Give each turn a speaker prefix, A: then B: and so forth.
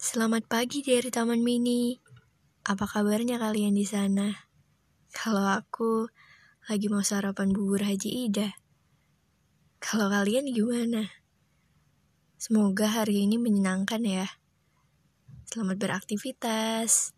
A: Selamat pagi dari Taman Mini. Apa kabarnya kalian di sana? Kalau aku lagi mau sarapan bubur Haji Ida. Kalau kalian gimana? Semoga hari ini menyenangkan ya. Selamat beraktivitas.